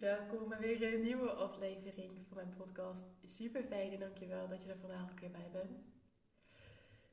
Welkom weer een nieuwe aflevering van mijn podcast. Super fijn en dankjewel dat je er vandaag ook weer bij bent.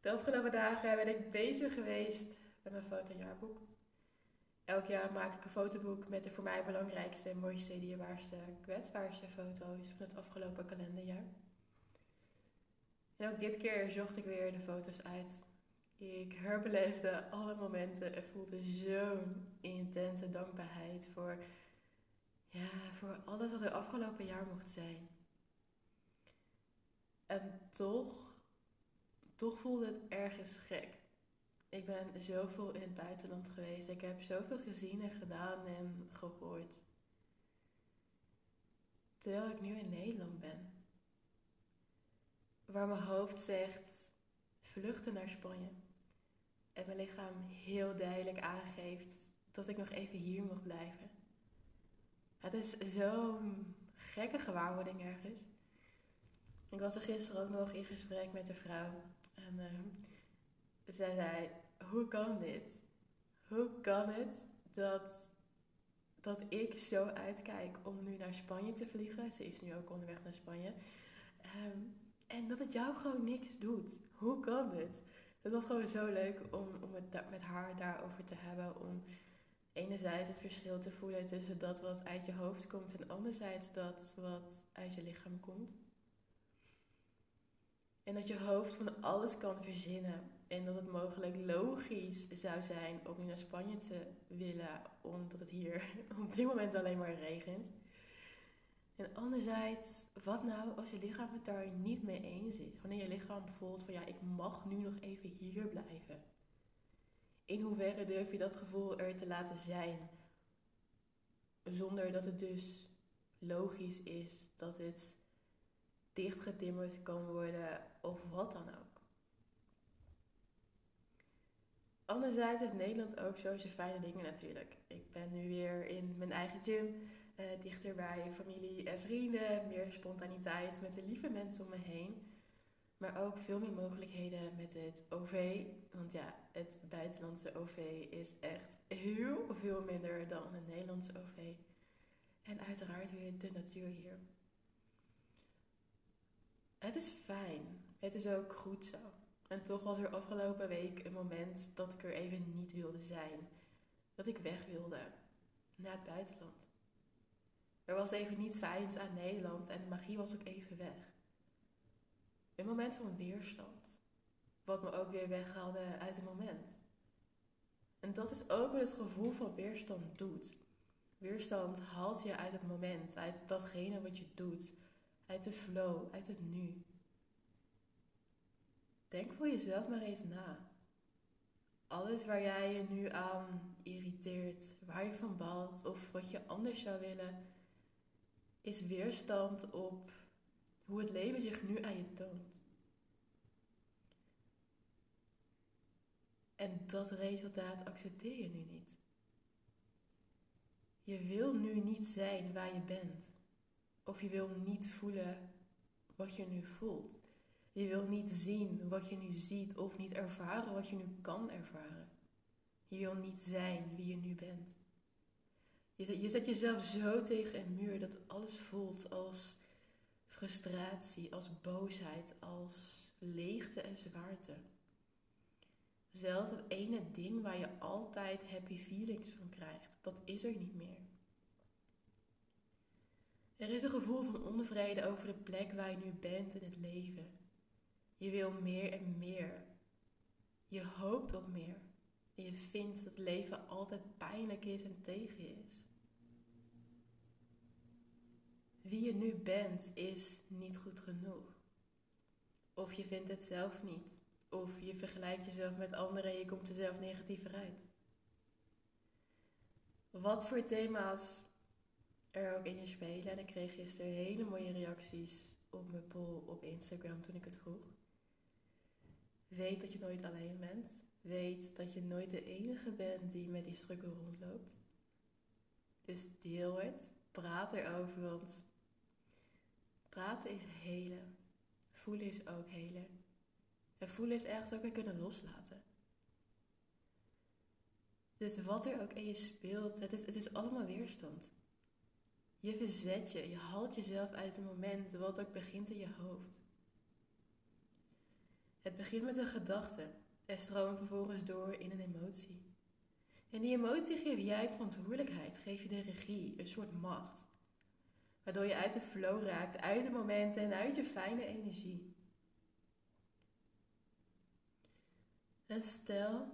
De afgelopen dagen ben ik bezig geweest met mijn fotojaarboek. Elk jaar maak ik een fotoboek met de voor mij belangrijkste, mooiste, dierbaarste, kwetsbaarste foto's van het afgelopen kalenderjaar. En ook dit keer zocht ik weer de foto's uit. Ik herbeleefde alle momenten en voelde zo'n intense dankbaarheid voor ja, voor alles wat er afgelopen jaar mocht zijn. En toch, toch voelde het ergens gek. Ik ben zoveel in het buitenland geweest. Ik heb zoveel gezien en gedaan en gehoord. Terwijl ik nu in Nederland ben. Waar mijn hoofd zegt vluchten naar Spanje. En mijn lichaam heel duidelijk aangeeft dat ik nog even hier mag blijven. Het is zo'n gekke gewaarwording ergens. Ik was er gisteren ook nog in gesprek met een vrouw. En uh, zij zei, hoe kan dit? Hoe kan het dat, dat ik zo uitkijk om nu naar Spanje te vliegen? Ze is nu ook onderweg naar Spanje. Um, en dat het jou gewoon niks doet. Hoe kan dit? Het was gewoon zo leuk om, om het met haar daarover te hebben. Om enerzijds het verschil te voelen tussen dat wat uit je hoofd komt en anderzijds dat wat uit je lichaam komt. En dat je hoofd van alles kan verzinnen. En dat het mogelijk logisch zou zijn om nu naar Spanje te willen, omdat het hier op dit moment alleen maar regent. En anderzijds, wat nou als je lichaam het daar niet mee eens is? Wanneer je lichaam voelt van ja, ik mag nu nog even hier blijven in hoeverre durf je dat gevoel er te laten zijn? Zonder dat het dus logisch is dat het dichtgetimmerd kan worden of wat dan ook. Anderzijds heeft Nederland ook zo zijn fijne dingen natuurlijk. Ik ben nu weer in mijn eigen gym, uh, dichter bij familie en vrienden, meer spontaniteit met de lieve mensen om me heen. Maar ook veel meer mogelijkheden met het OV. Want ja, het buitenlandse OV is echt heel veel minder dan het Nederlandse OV. En uiteraard weer de natuur hier. Het is fijn. Het is ook goed zo. En toch was er afgelopen week een moment dat ik er even niet wilde zijn. Dat ik weg wilde naar het buitenland. Er was even niets fijns aan Nederland en de magie was ook even weg. Een moment van weerstand. Wat me ook weer weghaalde uit het moment. En dat is ook wat het gevoel van weerstand doet. Weerstand haalt je uit het moment, uit datgene wat je doet, uit de flow, uit het nu. Denk voor jezelf maar eens na. Alles waar jij je nu aan irriteert, waar je van balt of wat je anders zou willen, is weerstand op hoe het leven zich nu aan je toont. En dat resultaat accepteer je nu niet. Je wil nu niet zijn waar je bent. Of je wil niet voelen wat je nu voelt. Je wil niet zien wat je nu ziet of niet ervaren wat je nu kan ervaren. Je wil niet zijn wie je nu bent. Je zet jezelf zo tegen een muur dat alles voelt als frustratie, als boosheid, als leegte en zwaarte. Zelfs het ene ding waar je altijd happy feelings van krijgt, dat is er niet meer. Er is een gevoel van onvrede over de plek waar je nu bent in het leven. Je wil meer en meer. Je hoopt op meer. En je vindt dat leven altijd pijnlijk is en tegen is. Wie je nu bent is niet goed genoeg. Of je vindt het zelf niet. Of je vergelijkt jezelf met anderen en je komt er zelf negatiever uit. Wat voor thema's er ook in je spelen. En ik kreeg gisteren hele mooie reacties op mijn poll op Instagram toen ik het vroeg. Weet dat je nooit alleen bent. Weet dat je nooit de enige bent die met die struggle rondloopt. Dus deel het. Praat erover, want praten is helen. Voelen is ook helen. En voelen is ergens ook weer kunnen loslaten. Dus wat er ook in je speelt, het is, het is allemaal weerstand. Je verzet je, je haalt jezelf uit het moment, wat ook begint in je hoofd. Het begint met een gedachte en stroomt vervolgens door in een emotie. En die emotie geef jij verantwoordelijkheid, geef je de regie, een soort macht. Waardoor je uit de flow raakt, uit de momenten en uit je fijne energie. En stel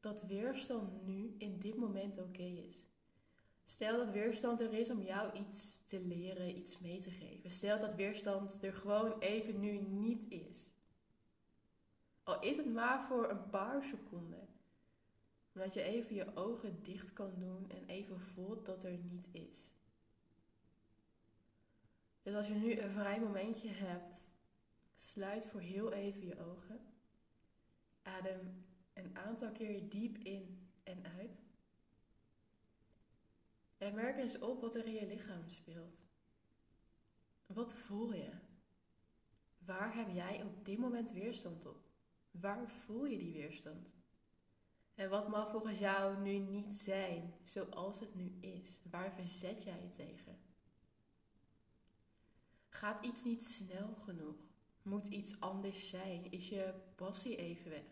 dat weerstand nu in dit moment oké is. Stel dat weerstand er is om jou iets te leren, iets mee te geven. Stel dat weerstand er gewoon even nu niet is. Al is het maar voor een paar seconden. Omdat je even je ogen dicht kan doen en even voelt dat er niet is. Dus als je nu een vrij momentje hebt, sluit voor heel even je ogen. Adem een aantal keer diep in en uit. En merk eens op wat er in je lichaam speelt. Wat voel je? Waar heb jij op dit moment weerstand op? Waar voel je die weerstand? En wat mag volgens jou nu niet zijn zoals het nu is? Waar verzet jij je tegen? Gaat iets niet snel genoeg? Moet iets anders zijn? Is je passie even weg?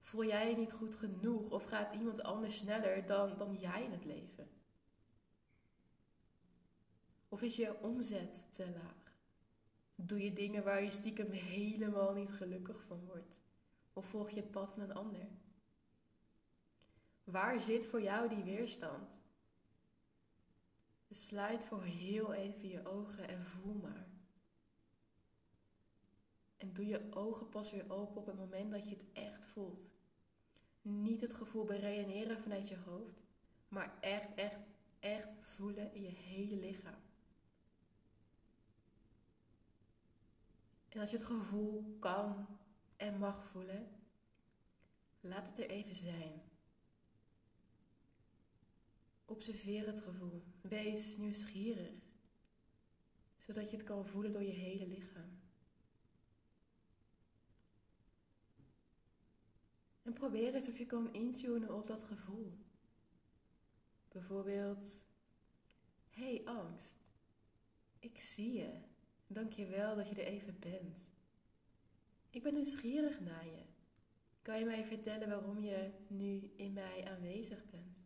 Voel jij je niet goed genoeg of gaat iemand anders sneller dan, dan jij in het leven? Of is je omzet te laag? Doe je dingen waar je stiekem helemaal niet gelukkig van wordt? Of volg je het pad van een ander? Waar zit voor jou die weerstand? Sluit voor heel even je ogen en voel maar. En doe je ogen pas weer open op het moment dat je het echt voelt. Niet het gevoel beredeneren vanuit je hoofd, maar echt, echt, echt voelen in je hele lichaam. En als je het gevoel kan en mag voelen, laat het er even zijn. Observeer het gevoel. Wees nieuwsgierig, zodat je het kan voelen door je hele lichaam. En probeer eens of je kan intunen op dat gevoel. Bijvoorbeeld, hey angst, ik zie je. Dank je wel dat je er even bent. Ik ben nieuwsgierig naar je. Kan je mij vertellen waarom je nu in mij aanwezig bent?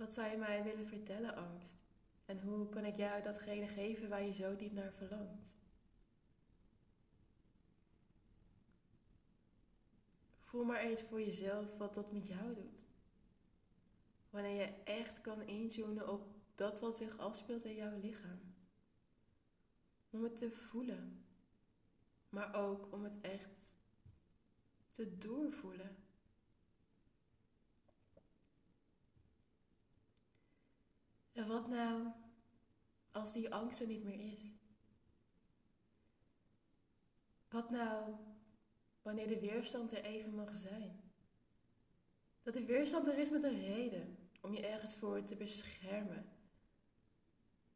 Wat zou je mij willen vertellen, angst? En hoe kan ik jou datgene geven waar je zo diep naar verlangt? Voel maar eens voor jezelf wat dat met jou doet. Wanneer je echt kan intunen op dat wat zich afspeelt in jouw lichaam. Om het te voelen. Maar ook om het echt te doorvoelen. En wat nou als die angst er niet meer is? Wat nou wanneer de weerstand er even mag zijn? Dat de weerstand er is met een reden om je ergens voor te beschermen.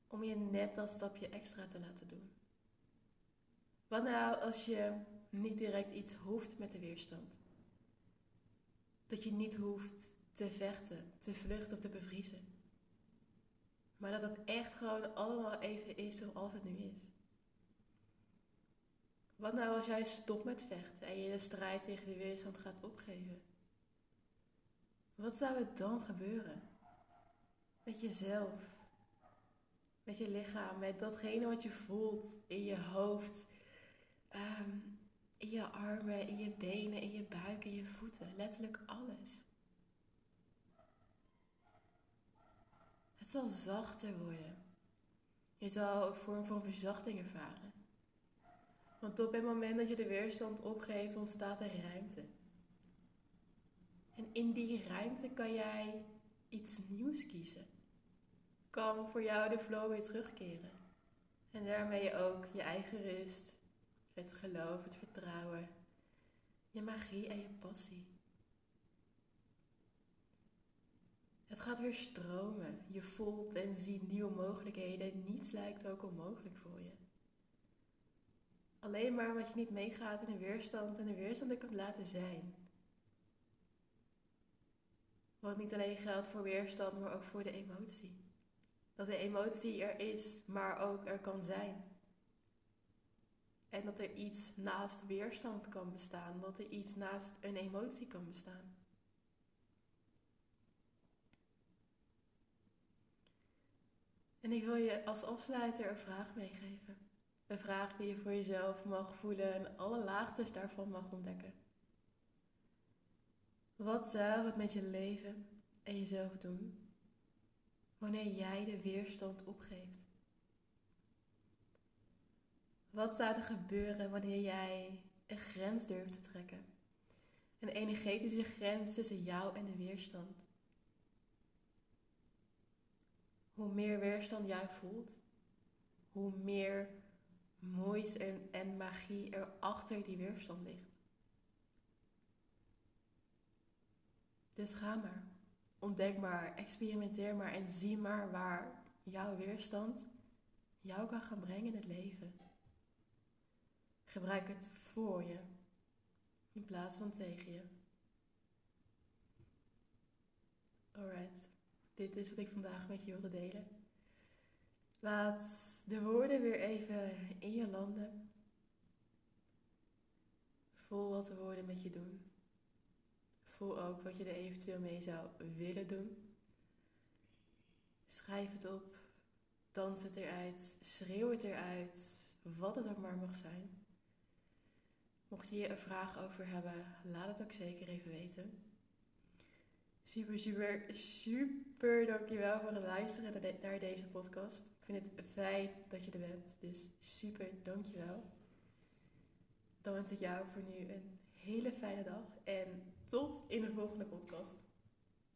Om je net dat stapje extra te laten doen. Wat nou als je niet direct iets hoeft met de weerstand? Dat je niet hoeft te vechten, te vluchten of te bevriezen. Maar dat het echt gewoon allemaal even is zoals het nu is. Wat nou als jij stopt met vechten en je de strijd tegen de weerstand gaat opgeven? Wat zou er dan gebeuren? Met jezelf, met je lichaam, met datgene wat je voelt in je hoofd, ehm, in je armen, in je benen, in je buik, in je voeten, letterlijk alles. Het zal zachter worden. Je zal een vorm van verzachting ervaren. Want op het moment dat je de weerstand opgeeft, ontstaat er ruimte. En in die ruimte kan jij iets nieuws kiezen. Kan voor jou de flow weer terugkeren. En daarmee ook je eigen rust, het geloof, het vertrouwen, je magie en je passie. Gaat weer stromen. Je voelt en ziet nieuwe mogelijkheden. Niets lijkt ook onmogelijk voor je. Alleen maar omdat je niet meegaat in de weerstand en de weerstand er kunt laten zijn. Wat niet alleen geldt voor weerstand, maar ook voor de emotie. Dat de emotie er is, maar ook er kan zijn. En dat er iets naast weerstand kan bestaan. Dat er iets naast een emotie kan bestaan. En ik wil je als afsluiter een vraag meegeven. Een vraag die je voor jezelf mag voelen en alle laagtes daarvan mag ontdekken. Wat zou het met je leven en jezelf doen wanneer jij de weerstand opgeeft? Wat zou er gebeuren wanneer jij een grens durft te trekken? Een energetische grens tussen jou en de weerstand. Hoe meer weerstand jij voelt, hoe meer moois en, en magie er achter die weerstand ligt. Dus ga maar. Ontdek maar, experimenteer maar en zie maar waar jouw weerstand jou kan gaan brengen in het leven. Gebruik het voor je in plaats van tegen je. Alright, dit is wat ik vandaag met je wilde delen. Laat de woorden weer even in je landen. Voel wat de woorden met je doen. Voel ook wat je er eventueel mee zou willen doen. Schrijf het op. Dans het eruit. Schreeuw het eruit. Wat het ook maar mag zijn. Mocht je hier een vraag over hebben, laat het ook zeker even weten. Super, super, super dankjewel voor het luisteren naar deze podcast. Ik vind het fijn dat je er bent, dus super dankjewel. Dan wens ik jou voor nu een hele fijne dag en tot in de volgende podcast.